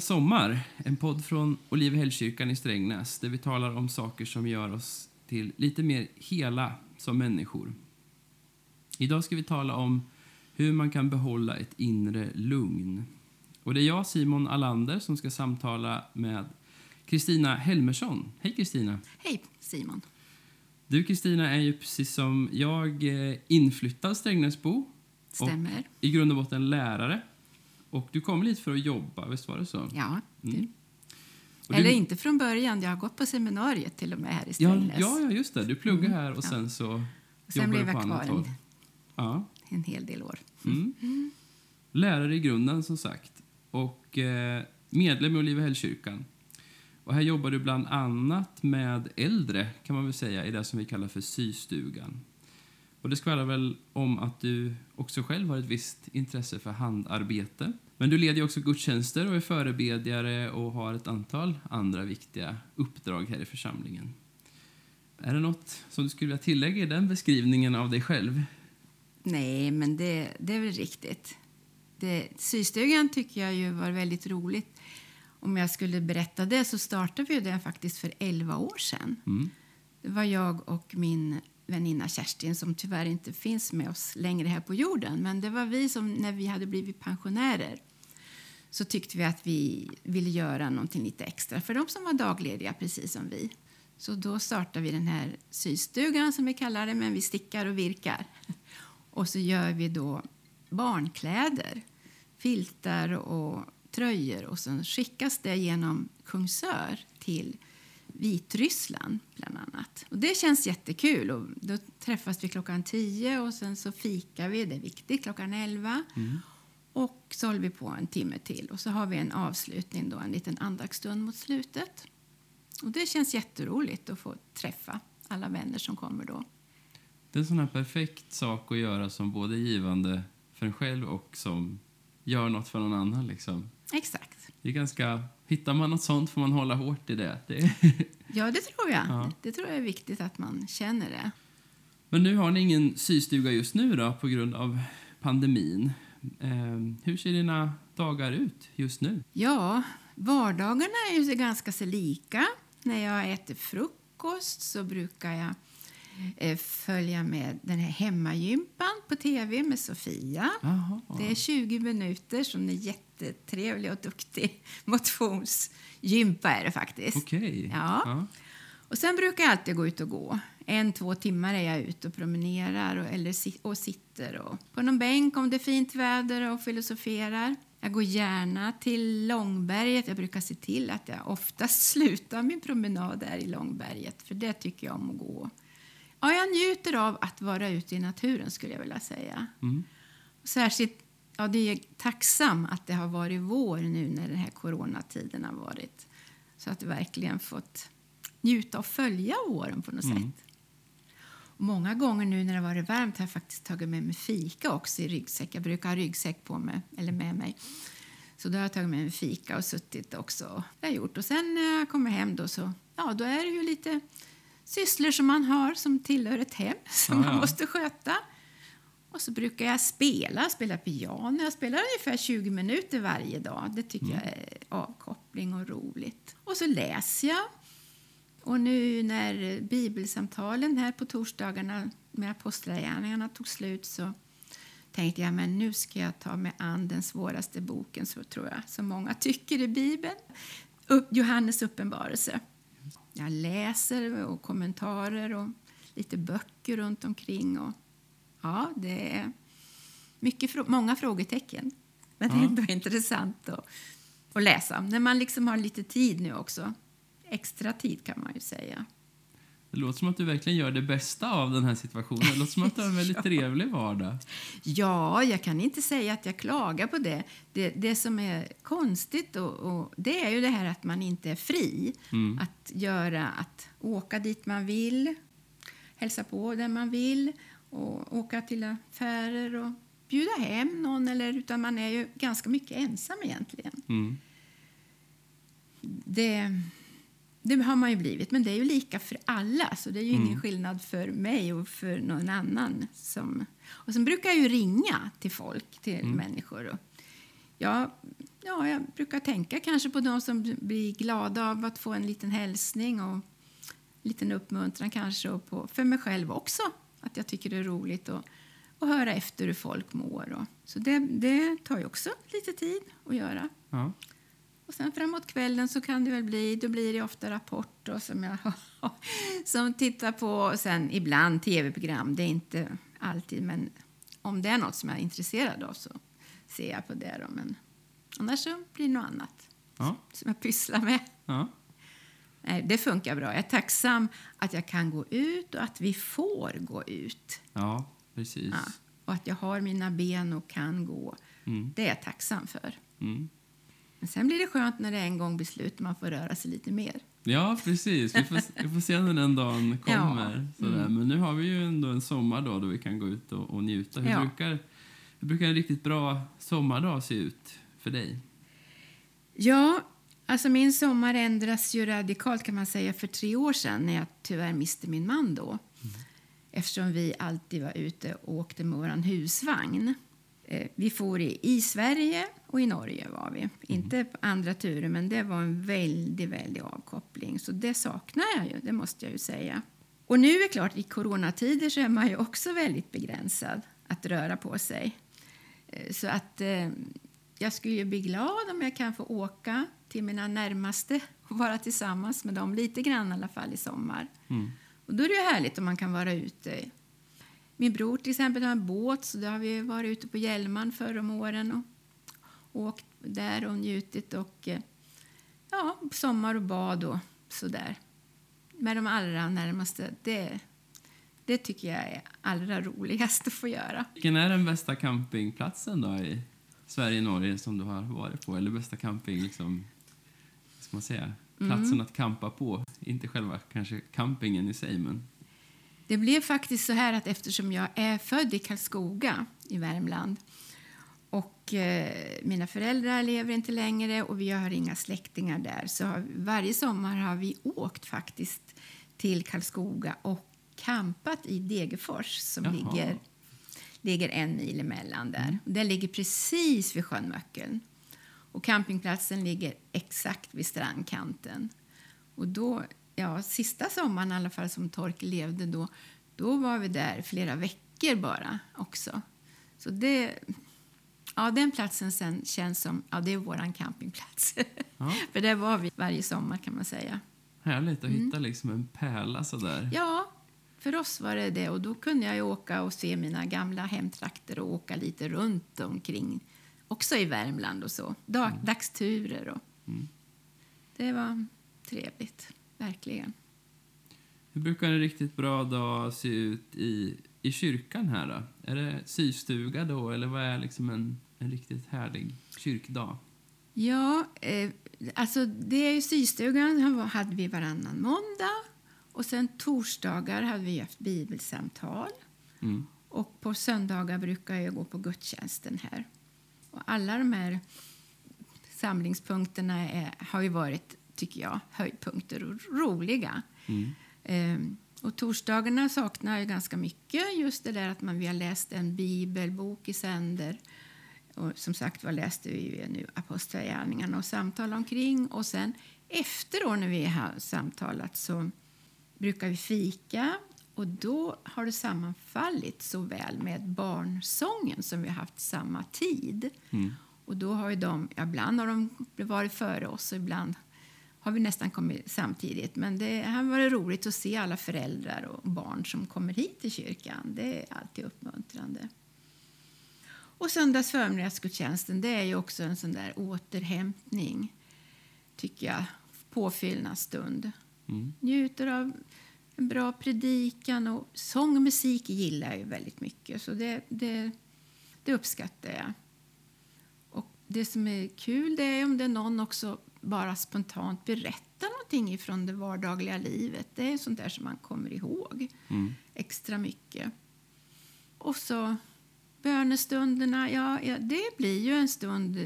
Sommar, en podd från Olivehällskyrkan i Strängnäs där vi talar om saker som gör oss till lite mer hela som människor. Idag ska vi tala om hur man kan behålla ett inre lugn. Och det är jag, Simon Alander, som ska samtala med Kristina Helmersson. Hej Kristina! Hej Simon! Du Kristina är ju precis som jag eh, inflyttad Strängnäsbo. Stämmer. Och I grund och botten lärare. Och du kom lite för att jobba, visst var det så? Ja. Mm. Eller du, inte från början, jag har gått på seminariet till och med här i ja, Strängnäs. ja, ja, just det. Du pluggade Mm, här och ja. sen så Sen jobbar blev jag kvar en, Ja. en hel del år. Mm. Lärare i grunden, som sagt. Och eh, medlem i Olivehällskyrkan. Och här jobbar du bland annat med äldre, kan man väl säga, i det som vi kallar för systugan. Och det skvallrar väl om att du också själv har ett visst intresse för handarbete. Men du leder också gudstjänster och är förebedjare och har ett antal andra viktiga uppdrag här i församlingen. Är det något som du skulle vilja tillägga i den beskrivningen av dig själv? Nej, men det, det är väl riktigt. Det, systugan tycker jag ju var väldigt roligt. Om jag skulle berätta det så startade vi den faktiskt för 11 år sedan. Mm. Det var jag och min väninna Kerstin som tyvärr inte finns med oss längre här på jorden. Men det var vi som, när vi hade blivit pensionärer, så tyckte vi att vi ville göra någonting lite extra för de som var daglediga precis som vi. Så då startade vi den här systugan som vi kallar det, men vi stickar och virkar. Och så gör vi då barnkläder, filtar och tröjor och sen skickas det genom Kungsör till Vitryssland bland annat. Och det känns jättekul. Och då träffas vi klockan 10 och sen så fikar vi, det är viktigt, klockan 11. Och så håller vi på en timme till och så har vi en avslutning då, en liten andaktsstund mot slutet. Och det känns jätteroligt att få träffa alla vänner som kommer då. Det är en sån här perfekt sak att göra som både givande för en själv och som gör något för någon annan. Liksom. Exakt. Det är ganska, hittar man något sånt får man hålla hårt i det. det Ja, det tror jag. Ja. Det tror jag är viktigt att man känner det. Men nu har ni ingen systuga just nu då på grund av pandemin. Eh, hur ser dina dagar ut just nu? Ja, vardagarna är ju ganska så lika. När jag äter frukost så brukar jag följa med den här hemmagympan på tv med Sofia. Jaha. Det är 20 minuter som är jättetrevlig och duktig motionsgympa är det faktiskt. Okej. Ja. Ja. Och sen brukar jag alltid gå ut och gå. En, två timmar är jag ute och promenerar och, eller, och sitter och, på någon bänk om det är fint väder och filosoferar. Jag går gärna till Långberget. Jag brukar se till att jag oftast slutar min promenad där i Långberget, för det tycker jag om att gå. Ja, jag njuter av att vara ute i naturen, skulle jag vilja säga. Mm. Särskilt, ja, det är tacksam att det har varit vår nu när den här coronatiden har varit. Så att verkligen fått njuta och följa våren på något Mm. sätt. Och många gånger nu när det har varit varmt har jag faktiskt tagit med mig fika också i ryggsäck. Jag brukar ha ryggsäck på mig, eller med mig. Så då har jag tagit med mig fika och suttit också. Det har jag gjort. Och sen när jag kommer hem då så, ja då är det ju lite sysslor som man har som tillhör ett hem som Ja, man ja. måste sköta. Och så brukar jag spela, spela piano. Jag spelar ungefär 20 minuter varje dag. Det tycker jag är avkoppling och roligt. Och så läser jag. Och nu när bibelsamtalen här på torsdagarna med apostlagärningarna tog slut så tänkte jag men nu ska jag ta mig an den svåraste boken så tror jag, som många tycker i Bibeln. Johannes uppenbarelse. Jag läser och kommentarer och lite böcker runt omkring. Och, ja, det är mycket, många frågetecken. Men det är ändå intressant att, att läsa. När man liksom har lite tid nu också. Extra tid kan man ju säga. Det låter som att du verkligen gör det bästa av den här situationen. Det låter som att du har en väldigt trevlig vardag. Ja, jag kan inte säga att jag klagar på det. Det, det som är konstigt och, och, det är ju det här att man inte är fri. Mm. Att göra, att åka dit man vill, hälsa på där man vill och åka till affärer och bjuda hem någon. Eller, utan man är ju ganska mycket ensam egentligen. Mm. Det, det har man ju blivit, men det är ju lika för alla. Så det är ju Mm. ingen skillnad för mig och för någon annan. Som, och sen brukar jag ju ringa till folk, till Mm. människor. Och jag ja, jag brukar tänka kanske på de som blir glada av att få en liten hälsning och en liten uppmuntran kanske. Och på, för mig själv också, att jag tycker det är roligt att, att höra efter hur folk mår. Och, så det, det tar ju också lite tid att göra. Ja. Och sen framåt kvällen så kan det väl bli, då blir det ofta Rapport som jag som tittar på. Och sen ibland tv-program, det är inte alltid, men om det är något som jag är intresserad av så ser jag på det. Då. Men annars så blir det något annat Ja. som jag pysslar med. Ja. Nej, det funkar bra. Jag är tacksam att jag kan gå ut och att vi får gå ut. ja, precis. Ja. Och att jag har mina ben och kan gå. Mm. Det är jag tacksam för. Mm. Men sen blir det skönt när det en gång blir slut och man får röra sig lite mer. Ja, precis. Vi får, vi får se när den dagen kommer. Ja, Sådär. mm. Men nu har vi ju ändå en sommar då, vi kan gå ut och, och njuta. Hur, Ja. brukar, hur brukar en riktigt bra sommardag se ut för dig? Ja, alltså min sommar ändras ju radikalt kan man säga för tre år sedan när jag tyvärr miste min man då. Eftersom vi alltid var ute och åkte med vår husvagn. Eh, Vi for i, i Sverige och i Norge var vi. Inte på andra turer, men det var en väldigt, väldigt avkoppling. Så det saknar jag ju, det måste jag ju säga. Och nu är det klart, i coronatider så är man ju också väldigt begränsad att röra på sig. Eh, Så att eh, jag skulle ju bli glad om jag kan få åka till mina närmaste och vara tillsammans med dem lite grann i alla fall i sommar. Mm. Och då är det ju härligt om man kan vara ute. Min bror till exempel har en båt så då har vi varit ute på Hjälman förr om åren och åkt där och njutit och eh, ja, sommar och bad och sådär. Med de allra närmaste, det, det tycker jag är allra roligast att få göra. Vilken är den bästa campingplatsen då i Sverige och Norge som du har varit på? Eller bästa camping, liksom, ska man säga, platsen Mm. att campa på? Inte själva kanske campingen i sig, men Det blev faktiskt så här att eftersom jag är född i Karlskoga i Värmland och eh, mina föräldrar lever inte längre och vi har inga släktingar där så har, varje sommar har vi åkt faktiskt till Karlskoga och campat i Degerfors som Jaha. ligger, ligger en mil emellan där. Den ligger precis vid sjön Möckeln. Och campingplatsen ligger exakt vid strandkanten. Och då, ja, sista sommaren i alla fall som Torkel levde då, då var vi där flera veckor bara också. Så det, ja, den platsen sen känns som, ja det är våran campingplats. ja, För där var vi varje sommar kan man säga. härligt att Mm. hitta liksom en pärla sådär. Ja, för oss var det det. Och då kunde jag åka och se mina gamla hemtrakter och åka lite runt omkring. Också i Värmland och så. Dag, Dagsturer och... Mm. Det var trevligt, verkligen. Hur brukar en riktigt bra dag se ut i, i kyrkan här då? Är det systuga då, eller vad är liksom en, en riktigt härlig kyrkdag? Ja, eh, alltså det är ju systugan hade vi varannan måndag. Och sen torsdagar hade vi haft bibelsamtal. Mm. Och på söndagar brukar jag gå på gudstjänsten här. Och alla de här samlingspunkterna är, har ju varit, tycker jag, höjdpunkter och roliga. Mm. Ehm, och torsdagarna saknar jag ganska mycket. Just det där att man, vi har läst en bibelbok i sänder. Och som sagt var läste vi nu Apostlagärningarna och samtal omkring. Och sen efter då när vi har samtalat så brukar vi fika. Och då har det sammanfallit så väl med barnsången som vi har haft samma tid. Mm. Och då har ju de, ja, ibland har de varit före oss och ibland har vi nästan kommit samtidigt. Men det har varit roligt att se alla föräldrar och barn som kommer hit till kyrkan. Det är alltid uppmuntrande. Och söndags förmiddagsgudstjänsten, det är ju också en sån där återhämtning, tycker jag. Påfyllnadsstund. Mm. Njuter av en bra predikan och sång och musik gillar jag ju väldigt mycket. Så det, det, det uppskattar jag. Och det som är kul det är om det är någon också bara spontant berättar någonting från det vardagliga livet. Det är sånt där som man kommer ihåg Mm. extra mycket. Och så bönestunderna, ja, ja, det blir ju en stund.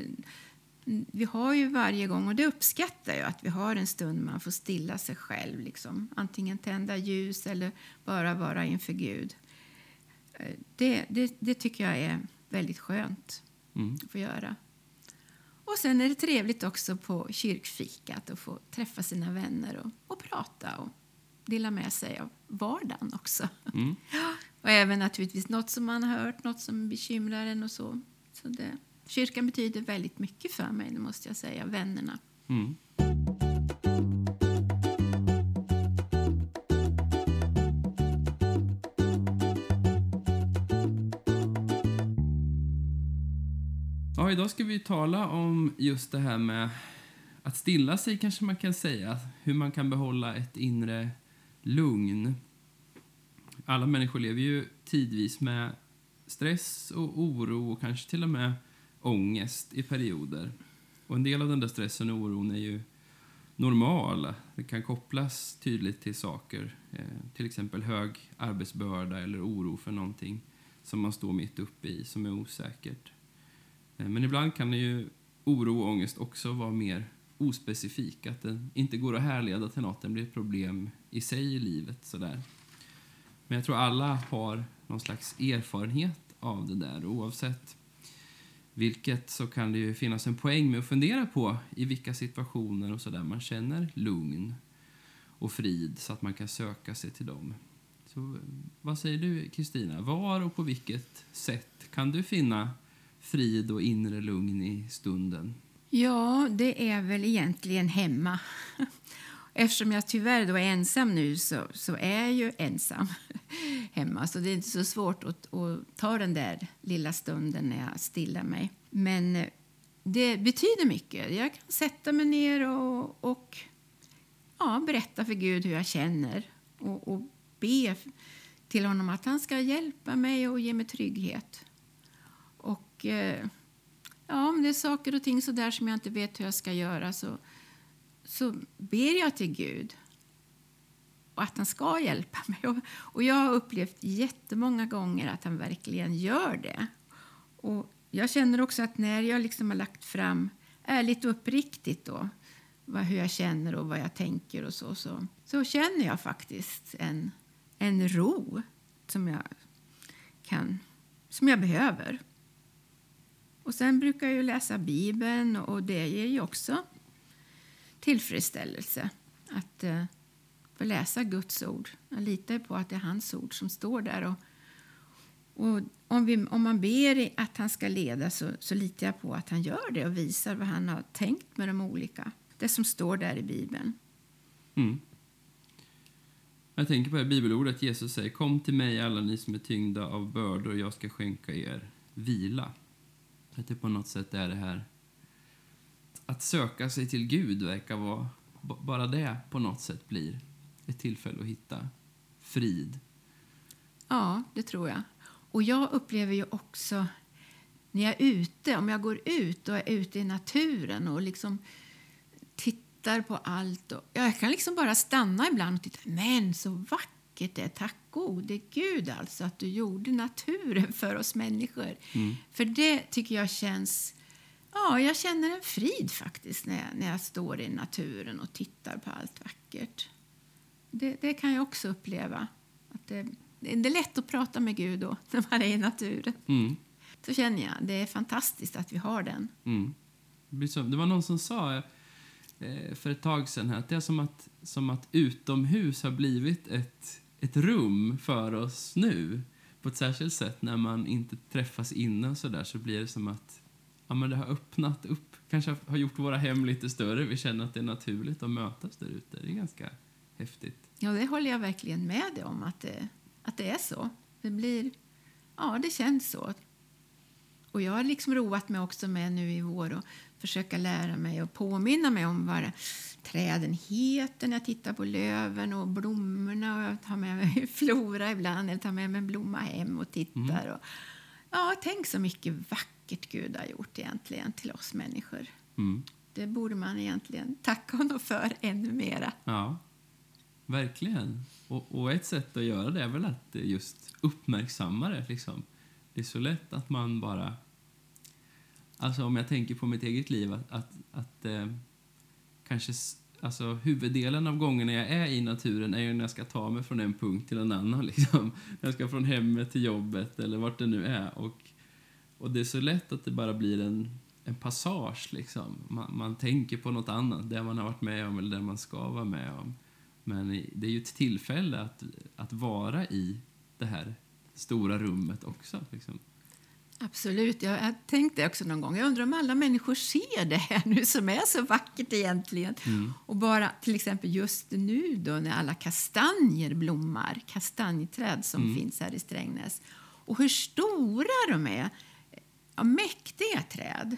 Vi har ju varje gång, och det uppskattar jag, att vi har en stund man får stilla sig själv. Liksom. Antingen tända ljus eller bara vara inför Gud. Eh, Det, det, det tycker jag är väldigt skönt Mm. att få göra. Och sen är det trevligt också på kyrkfikat att få träffa sina vänner och, och prata och dela med sig av vardagen också. Mm. Och även naturligtvis något som man har hört, något som bekymrar en och så. så det, kyrkan betyder väldigt mycket för mig, det måste jag säga. Vännerna. Mm. Ja, idag ska vi tala om just det här med att stilla sig, kanske man kan säga. Hur man kan behålla ett inre lugn. Alla människor lever ju tidvis med stress och oro och kanske till och med ångest i perioder. Och en del av den där stressen och oron är ju normal. Det kan kopplas tydligt till saker, eh, till exempel hög arbetsbörda eller oro för någonting som man står mitt uppe i, som är osäkert. Eh, men ibland kan ju oro och ångest också vara mer ospecifik, att den inte går att härleda till något, den blir ett problem i sig i livet. Sådär. Men jag tror alla har någon slags erfarenhet av det där. Oavsett vilket så kan det ju finnas en poäng med att fundera på i vilka situationer och sådär man känner lugn och frid så att man kan söka sig till dem. Så eh, vad säger du Kristina? Var och på vilket sätt kan du finna frid och inre lugn i stunden? Ja, det är väl egentligen hemma. Eftersom jag tyvärr då är ensam nu så, så är jag ju ensam hemma. Så det är inte så svårt att, att ta den där lilla stunden när jag stillar mig. Men eh, det betyder mycket. Jag kan sätta mig ner och, och ja, berätta för Gud hur jag känner och, och be till honom att han ska hjälpa mig och ge mig trygghet. Eh, ja, om det är saker och ting så där som jag inte vet hur jag ska göra så så ber jag till Gud och att han ska hjälpa mig. Och jag har upplevt jättemånga gånger att han verkligen gör det. Och jag känner också att när jag liksom har lagt fram ärligt och uppriktigt då, vad, hur jag känner och vad jag tänker och så, så, så känner jag faktiskt en, en ro som jag, kan, som jag behöver. Och sen brukar jag läsa Bibeln och det ger ju också tillfredsställelse att eh, få läsa Guds ord. Jag litar på att det är hans ord som står där. Och, och om, vi, om man ber att han ska leda så, så litar jag på att han gör det och visar vad han har tänkt med de olika, det som står där i Bibeln. Mm. Jag tänker på det bibelordet Jesus säger Kom till mig alla ni som är tyngda av bördor och jag ska skänka er vila. Att det på något sätt är det här att söka sig till Gud verkar vara bara det på något sätt blir ett tillfälle att hitta frid. Ja, det tror jag. Och jag upplever ju också när jag är ute, om jag går ut och är ute i naturen och liksom tittar på allt. Och, jag kan liksom bara stanna ibland och titta. Men så vackert det är, tack gode Gud alltså att du gjorde naturen för oss människor. Mm. För det tycker jag känns Ja, jag känner en frid faktiskt när jag, när jag står i naturen och tittar på allt vackert. Det, det kan jag också uppleva. Att det, det är lätt att prata med Gud då, när man är i naturen. Mm. Så känner jag. Det är fantastiskt att vi har den. Mm. Det var någon som sa eh, för ett tag sedan att det är som att, som att utomhus har blivit ett, ett rum för oss nu. På ett särskilt sätt när man inte träffas innan så där så blir det som att ja, men det har öppnat upp, kanske har gjort våra hem lite större. Vi känner att det är naturligt att mötas där ute. Det är ganska häftigt. Ja, det håller jag verkligen med dig om, att det, att det är så. Det blir, ja, det känns så. Och jag har liksom roat mig också med nu i vår och försöka lära mig och påminna mig om vad träden heter när jag tittar på löven och blommorna. Och jag tar med mig flora ibland, eller tar med mig en blomma hem och tittar. Mm. Och, ja, tänk så mycket vackert Gud har gjort egentligen till oss människor. Mm. Det borde man egentligen tacka honom för ännu mera. Ja, verkligen. Och, och, ett sätt att göra det är väl att just uppmärksamma det. Liksom. Det är så lätt att man bara... Alltså om jag tänker på mitt eget liv, att, att, att eh, kanske alltså, huvuddelen av gångerna jag är i naturen är ju när jag ska ta mig från en punkt till en annan. Liksom. När jag ska från hemmet till jobbet eller vart det nu är. Och och det är så lätt att det bara blir en, en passage liksom. Man, man tänker på något annat, det man har varit med om eller det man ska vara med om. Men det är ju ett tillfälle att, att vara i det här stora rummet också. Liksom. Absolut. Jag har tänkt det också någon gång. Jag undrar om alla människor ser det här nu som är så vackert egentligen. Mm. Och bara till exempel just nu då när alla kastanjer blommar, kastanjeträd som mm. finns här i Strängnäs. Och hur stora de är. Ja, mäktiga träd.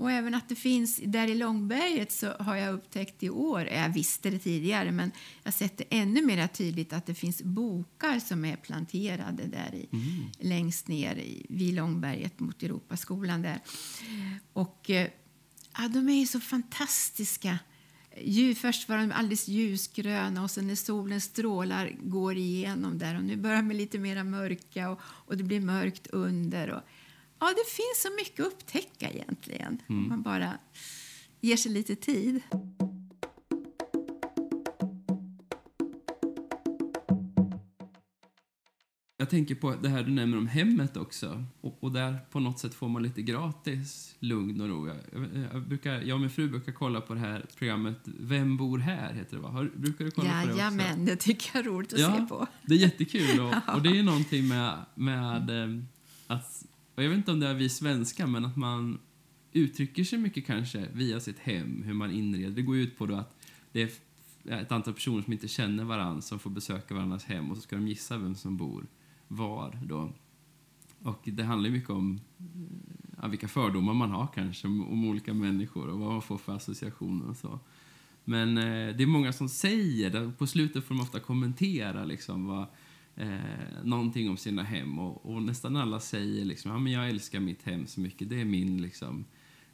Och även att det finns där i Långberget så har jag upptäckt i år, jag visste det tidigare, men jag har sett det ännu mer tydligt att det finns bokar som är planterade där i, mm. längst ner i, vid Långberget mot Europaskolan där. Och eh, ja, de är så fantastiska. Först var de alldeles ljusgröna och sen när solens strålar går igenom där och nu börjar de lite mer mörka och, och det blir mörkt under. Och, Ja, det finns så mycket att upptäcka egentligen. Mm. Om man bara ger sig lite tid. Jag tänker på det här du nämner om hemmet också. Och, och där på något sätt får man lite gratis lugn och ro. Jag, jag, brukar, jag och min fru brukar kolla på det här programmet Vem bor här? heter det va? Har, brukar du kolla ja, på det också? Jajamän, det tycker jag är roligt att ja, se på. Det är jättekul och, och det är någonting med, med mm. att och jag vet inte om det är vi svenskar, men att man uttrycker sig mycket kanske via sitt hem, hur man inreder. Det går ut på då att det är ett antal personer som inte känner varandra som får besöka varandras hem och så ska de gissa vem som bor var då. Och det handlar mycket om ja, vilka fördomar man har kanske om, om, olika människor och vad man får för associationer och så. Men eh, det är många som säger, det, på slutet får de ofta kommentera liksom vad eh, någonting om sina hem och, och, nästan alla säger liksom, ja, men jag älskar mitt hem så mycket, det är min liksom,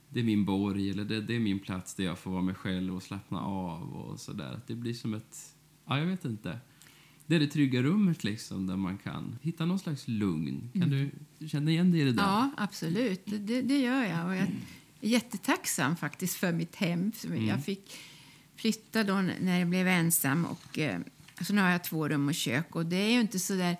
det är min borg eller det, det är min plats där jag får vara mig själv och slappna av och sådär. Det blir som ett, ja jag vet inte. Det är det trygga rummet liksom där man kan hitta någon slags lugn. Kan mm. du känna igen dig i det där? Ja, absolut. Det, det gör jag. Och jag är jättetacksam faktiskt för mitt hem. Mm. Jag fick flytta då när jag blev ensam och eh, Alltså nu har jag två rum och kök och det är ju inte så där...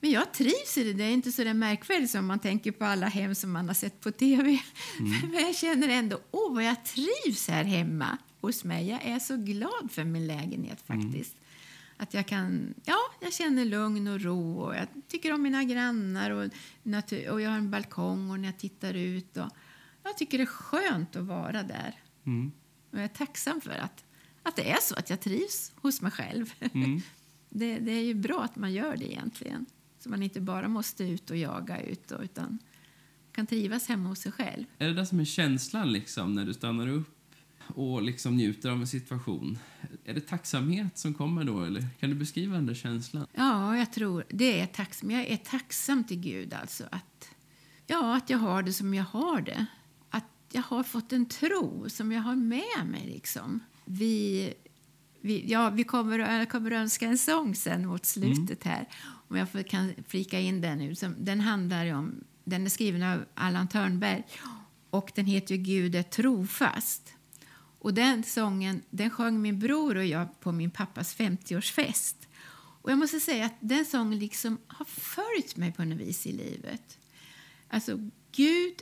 Men jag trivs i det. Det är inte så där märkvärdigt som man tänker på alla hem som man har sett på tv. Mm. Men jag känner ändå, åh vad jag trivs här hemma hos mig. Jag är så glad för min lägenhet mm. faktiskt. Mm. Att jag kan, ja, jag känner lugn och ro och jag tycker om mina grannar och, natur, och jag har en balkong och när jag tittar ut och jag tycker det är skönt att vara där. Mm. Och jag är tacksam för att att det är så, att jag trivs hos mig själv. Mm. det, det, är ju bra att man gör det egentligen. Så man inte bara måste ut och jaga ut då, utan kan trivas hemma hos sig själv. Är det det som är känslan liksom när du stannar upp och liksom njuter av en situation? Är det tacksamhet som kommer då eller kan du beskriva den där känslan? Ja, jag tror det är tacksam. Jag är tacksam till Gud alltså att, ja, att jag har det som jag har det. Att jag har fått en tro som jag har med mig liksom vi, vi, ja, vi kommer, jag kommer önska en sång sen mot slutet här. Om jag får, kan flika in den nu. Den handlar om, den är skriven av Allan Törnberg och den heter Gud är trofast. Och den sången den sjöng min bror och jag på min pappas 50-årsfest. Och jag måste säga att den sången liksom har följt mig på något vis i livet. Alltså, Gud,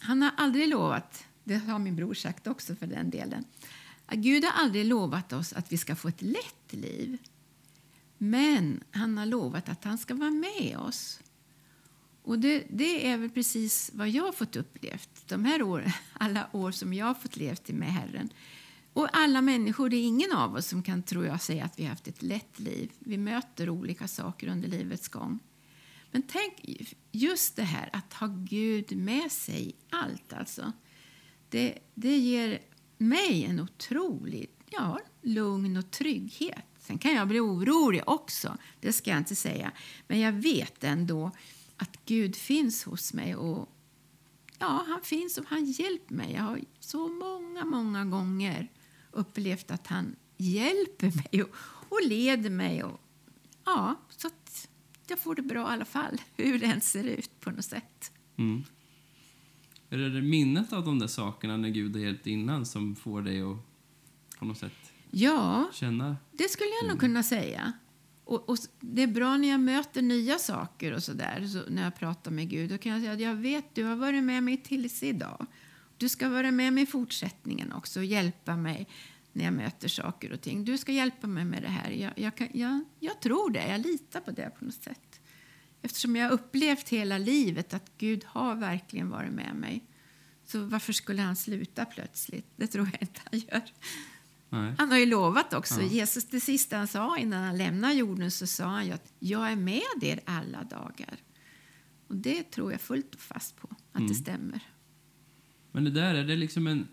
han har aldrig lovat, det har min bror sagt också för den delen, Gud har aldrig lovat oss att vi ska få ett lätt liv. Men han har lovat att han ska vara med oss. Och det, det är väl precis vad jag har fått upplevt de här åren, alla år som jag har fått levt med Herren. Och alla människor, det är ingen av oss som kan tror jag, säga att vi har haft ett lätt liv. Vi möter olika saker under livets gång. Men tänk just det här att ha Gud med sig i allt. Alltså. Det, det ger mig en otrolig ja, lugn och trygghet. Sen kan jag bli orolig också, det ska jag inte säga. Men jag vet ändå att Gud finns hos mig och ja, han finns och han hjälper mig. Jag har så många, många gånger upplevt att han hjälper mig och, och leder mig. Och, ja, så att jag får det bra i alla fall, hur det än ser ut på något sätt. Mm. Är det minnet av de där sakerna när Gud har hjälpt innan som får dig att på något sätt ja, känna? det skulle jag nog kunna säga. Och, och, det är bra när jag möter nya saker och så där, så när jag pratar med Gud. Då kan jag säga att jag vet, du har varit med mig tills idag. du ska vara med mig i fortsättningen också och hjälpa mig när jag möter saker och ting. Du ska hjälpa mig med det här. Jag, jag, kan, jag, jag tror det, jag litar på det på något sätt. Eftersom jag upplevt hela livet att Gud har verkligen varit med mig. Så varför skulle han sluta plötsligt? Det tror jag inte han gör. Nej. Han har ju lovat också. Ja. Jesus, det sista han sa innan han lämnade jorden så sa han ju att jag är med er alla dagar. Och det tror jag fullt och fast på att Mm. det stämmer. Men det där, är det liksom en...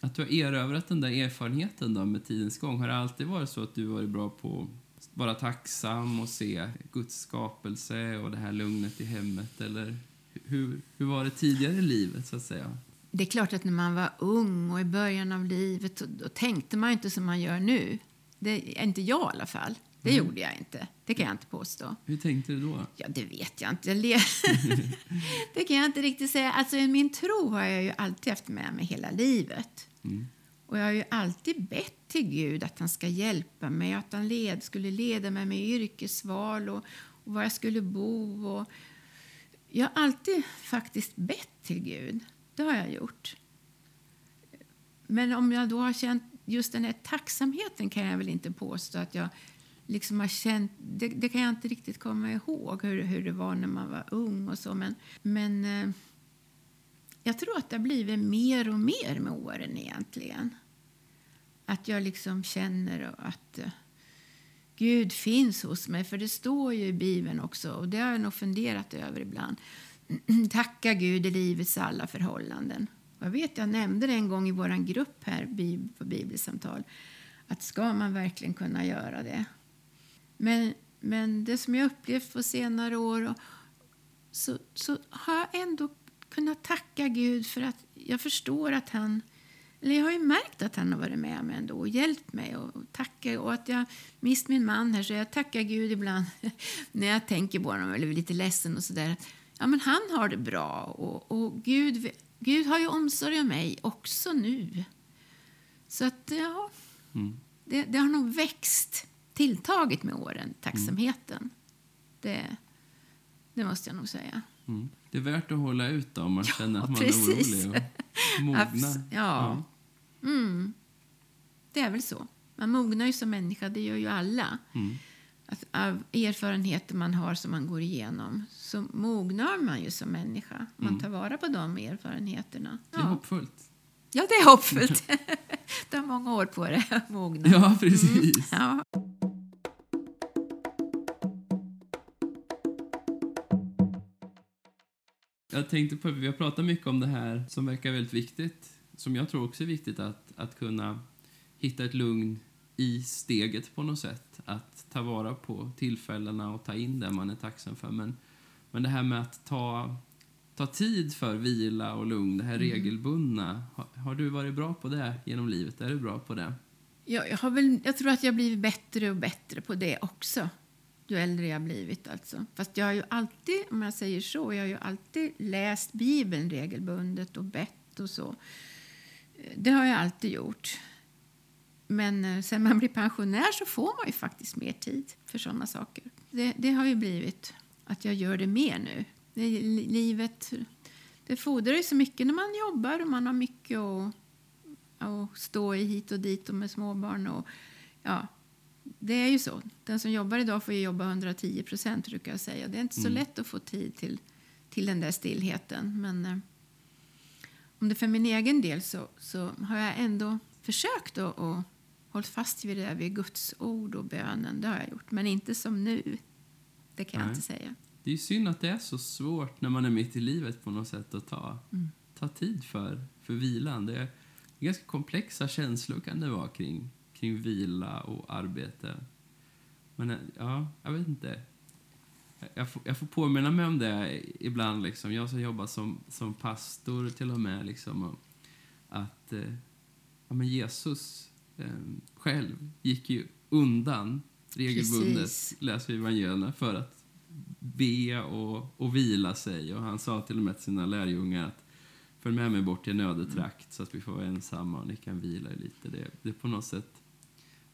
Att du har erövrat den där erfarenheten då med tidens gång. Har det alltid varit så att du varit bra på vara tacksam och se Guds skapelse och det här lugnet i hemmet? Eller hur, hur var det tidigare i livet, så att säga? Det är klart att när man var ung och i början av livet då, då tänkte man inte som man gör nu. Det är inte jag i alla fall. Det Mm. gjorde jag inte. Det kan jag inte påstå. Hur tänkte du då? Ja, det vet jag inte. Det kan jag inte riktigt säga. Alltså, min tro har jag ju alltid haft med mig hela livet. Mm. Och jag har ju alltid bett till Gud att han ska hjälpa mig, att han led, skulle leda mig med yrkesval och, och var jag skulle bo. Och jag har alltid faktiskt bett till Gud. Det har jag gjort. Men om jag då har känt just den här tacksamheten kan jag väl inte påstå att jag liksom har känt. Det, det kan jag inte riktigt komma ihåg hur, hur det var när man var ung och så. Men, men eh, jag tror att det har blivit mer och mer med åren egentligen. Att jag liksom känner att eh, Gud finns hos mig. För det står ju i Bibeln också, och det har jag nog funderat över ibland. Tacka Gud i livets alla förhållanden. Jag vet, jag nämnde det en gång i vår grupp här på bibelsamtal. Att ska man verkligen kunna göra det? Men, men det som jag upplevt på senare år och, så, så har jag ändå kunnat tacka Gud för att jag förstår att han eller jag har ju märkt att han har varit med mig ändå och hjälpt mig. Och, och, tacka, och att jag mist min man här, så jag tackar Gud ibland när jag tänker på honom eller är lite ledsen och sådär. Ja, men han har det bra och, och Gud, Gud har ju omsorg om mig också nu. Så att, ja, Mm. det, det har nog växt, tilltagit med åren, tacksamheten. Det, det måste jag nog säga. Mm. Det är värt att hålla ut då, om man känner att man precis. är orolig och mogna. Abs- ja. Mm. Det är väl så. Man mognar ju som människa, det gör ju alla. Mm. Att av erfarenheter man har som man går igenom så mognar man ju som människa. Man Mm. tar vara på de erfarenheterna. Det är Ja, hoppfullt. ja det är hoppfullt. du har många år på dig att mogna. Ja, precis. Ja. Jag tänkte på, vi har pratat mycket om det här som verkar väldigt viktigt, som jag tror också är viktigt att, att kunna hitta ett lugn i steget på något sätt. Att ta vara på tillfällena och ta in det man är tacksam för. Men, men det här med att ta, ta tid för vila och lugn, det här regelbundna. Har, har du varit bra på det genom livet? Är du bra på det? Jag, jag, har väl, jag tror att jag har blivit bättre och bättre på det också. Ju äldre jag blivit. Alltså. Fast jag har ju alltid, om jag säger så, jag har ju alltid läst Bibeln regelbundet och bett och så. Det har jag alltid gjort. Men eh, sen man blir pensionär så får man ju faktiskt mer tid för sådana saker. Det, det har ju blivit att jag gör det mer nu. Det, li- livet det fordrar ju så mycket när man jobbar och man har mycket att och stå i hit och dit och med småbarn. Och, ja, det är ju så. Den som jobbar idag får jobba 110 procent brukar jag säga. Det är inte så Mm. lätt att få tid till, till den där stillheten. Men eh, om det för min egen del så, så har jag ändå försökt att och hållit fast vid det där vid Guds ord och bönen. Det har jag gjort, men inte som nu. Det kan jag Nej. inte säga. Det är synd att det är så svårt när man är mitt i livet på något sätt att ta, Mm. ta tid för, för vilan. Det är ganska komplexa känslor kan det vara kring, kring vila och arbete. Men eh, ja, jag vet inte. Jag får, jag får påminna mig om det ibland. Liksom. Jag som jobbar som, som pastor till och med. Liksom, och att eh, ja, men Jesus eh, själv gick ju undan regelbundet, Precis. läser vi evangelierna, för att be och, och vila sig. Och han sa till och med till sina lärjungar att följ med mig bort till en öde trakt så att vi får vara ensamma och ni kan vila er lite. Det, det på något sätt,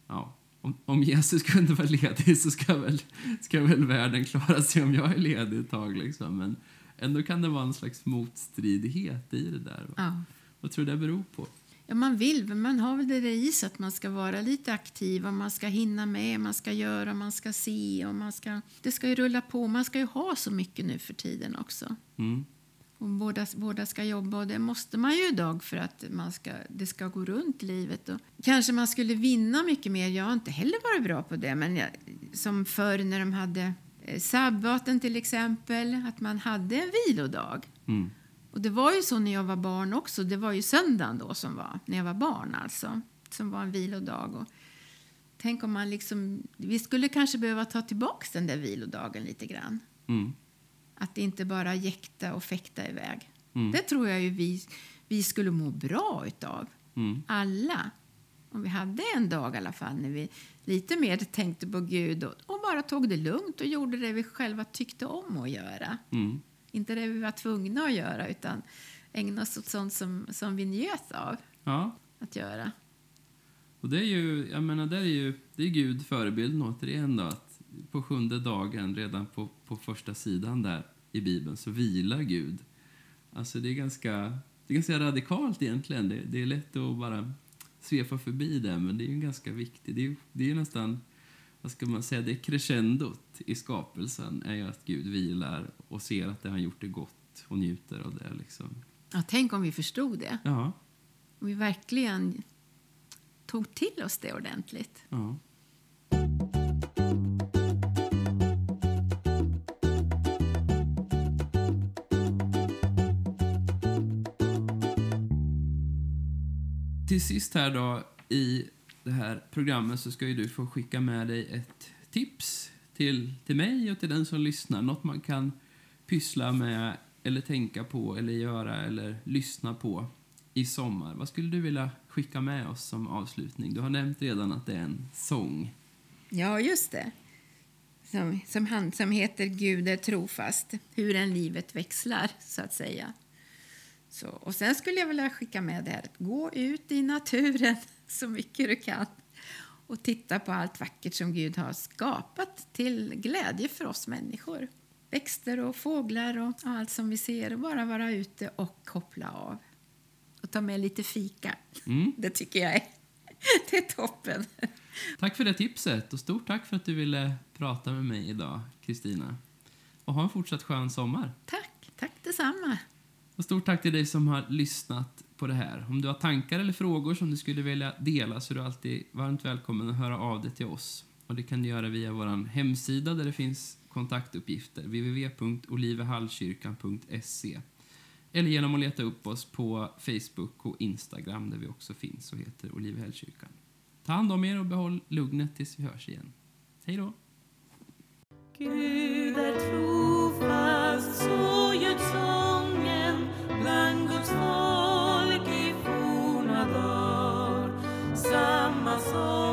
ja, om, om Jesus kunde vara ledig så ska väl, ska väl världen klara sig om jag är ledig ett tag liksom. Men Ändå kan det vara en slags motstridighet i det där. Ja. Vad tror du det beror på? Ja, man vill, men man har väl det där i sig att man ska vara lite aktiv och man ska hinna med, man ska göra, man ska se och man ska... Det ska ju rulla på. Man ska ju ha så mycket nu för tiden också. Mm. Och båda, båda ska jobba och det måste man ju idag för att man ska, det ska gå runt livet. Och kanske man skulle vinna mycket mer. Jag har inte heller varit bra på det, men jag, som förr när de hade eh, sabbaten till exempel, att man hade en vilodag. Mm. Och det var ju så när jag var barn också. Det var ju söndagen då som var, när jag var barn alltså, som var en vilodag. Och tänk om man liksom, vi skulle kanske behöva ta tillbaka den där vilodagen lite grann. Mm. Att inte bara jäkta och fäkta iväg. Mm. Det tror jag ju vi, vi skulle må bra utav. Mm. Alla. Om vi hade en dag i alla fall när vi lite mer tänkte på Gud och, och bara tog det lugnt och gjorde det vi själva tyckte om att göra. Mm. Inte det vi var tvungna att göra utan ägna oss åt sånt som, som vi njöt av Ja, att göra. och det är ju, jag menar, det är ju, det är Gud förebilden återigen då, på sjunde dagen, redan på, på första sidan där i Bibeln, så vilar Gud. Alltså det är ganska, det är ganska radikalt egentligen. Det, det är lätt att bara svepa förbi det, men det är ju ganska viktigt. Det är, det är nästan, vad ska man säga, det är crescendot i skapelsen är ju att Gud vilar och ser att det han gjort är gott och njuter av det liksom. Ja, tänk om vi förstod det. Ja, Om vi verkligen tog till oss det ordentligt. ja. Till sist här då i det här programmet så ska ju du få skicka med dig ett tips till, till mig och till den som lyssnar. Något man kan pyssla med eller tänka på eller göra eller lyssna på i sommar. Vad skulle du vilja skicka med oss som avslutning? Du har nämnt redan att det är en sång. Ja, just det. Som, som, han, som heter Gud är trofast. Hur en livet växlar, så att säga. Så, och sen skulle jag vilja skicka med det här. att Gå ut i naturen så mycket du kan och titta på allt vackert som Gud har skapat till glädje för oss människor. Växter och fåglar och allt som vi ser. Och bara vara ute och koppla av. Och ta med lite fika. Mm. Det tycker jag är, det är toppen. Tack för det tipset och stort tack för att du ville prata med mig idag, Kristina. Och ha en fortsatt skön sommar. Tack, tack detsamma. Och stort tack till dig som har lyssnat på det här. Om du har tankar eller frågor som du skulle vilja dela så är du alltid varmt välkommen att höra av dig till oss. Och det kan du göra via vår hemsida där det finns kontaktuppgifter, www.olivehallkyrkan.se. Eller genom att leta upp oss på Facebook och Instagram där vi också finns och heter Olivehällkyrkan. Ta hand om er och behåll lugnet tills vi hörs igen. Hej då! Gud är tro Oh.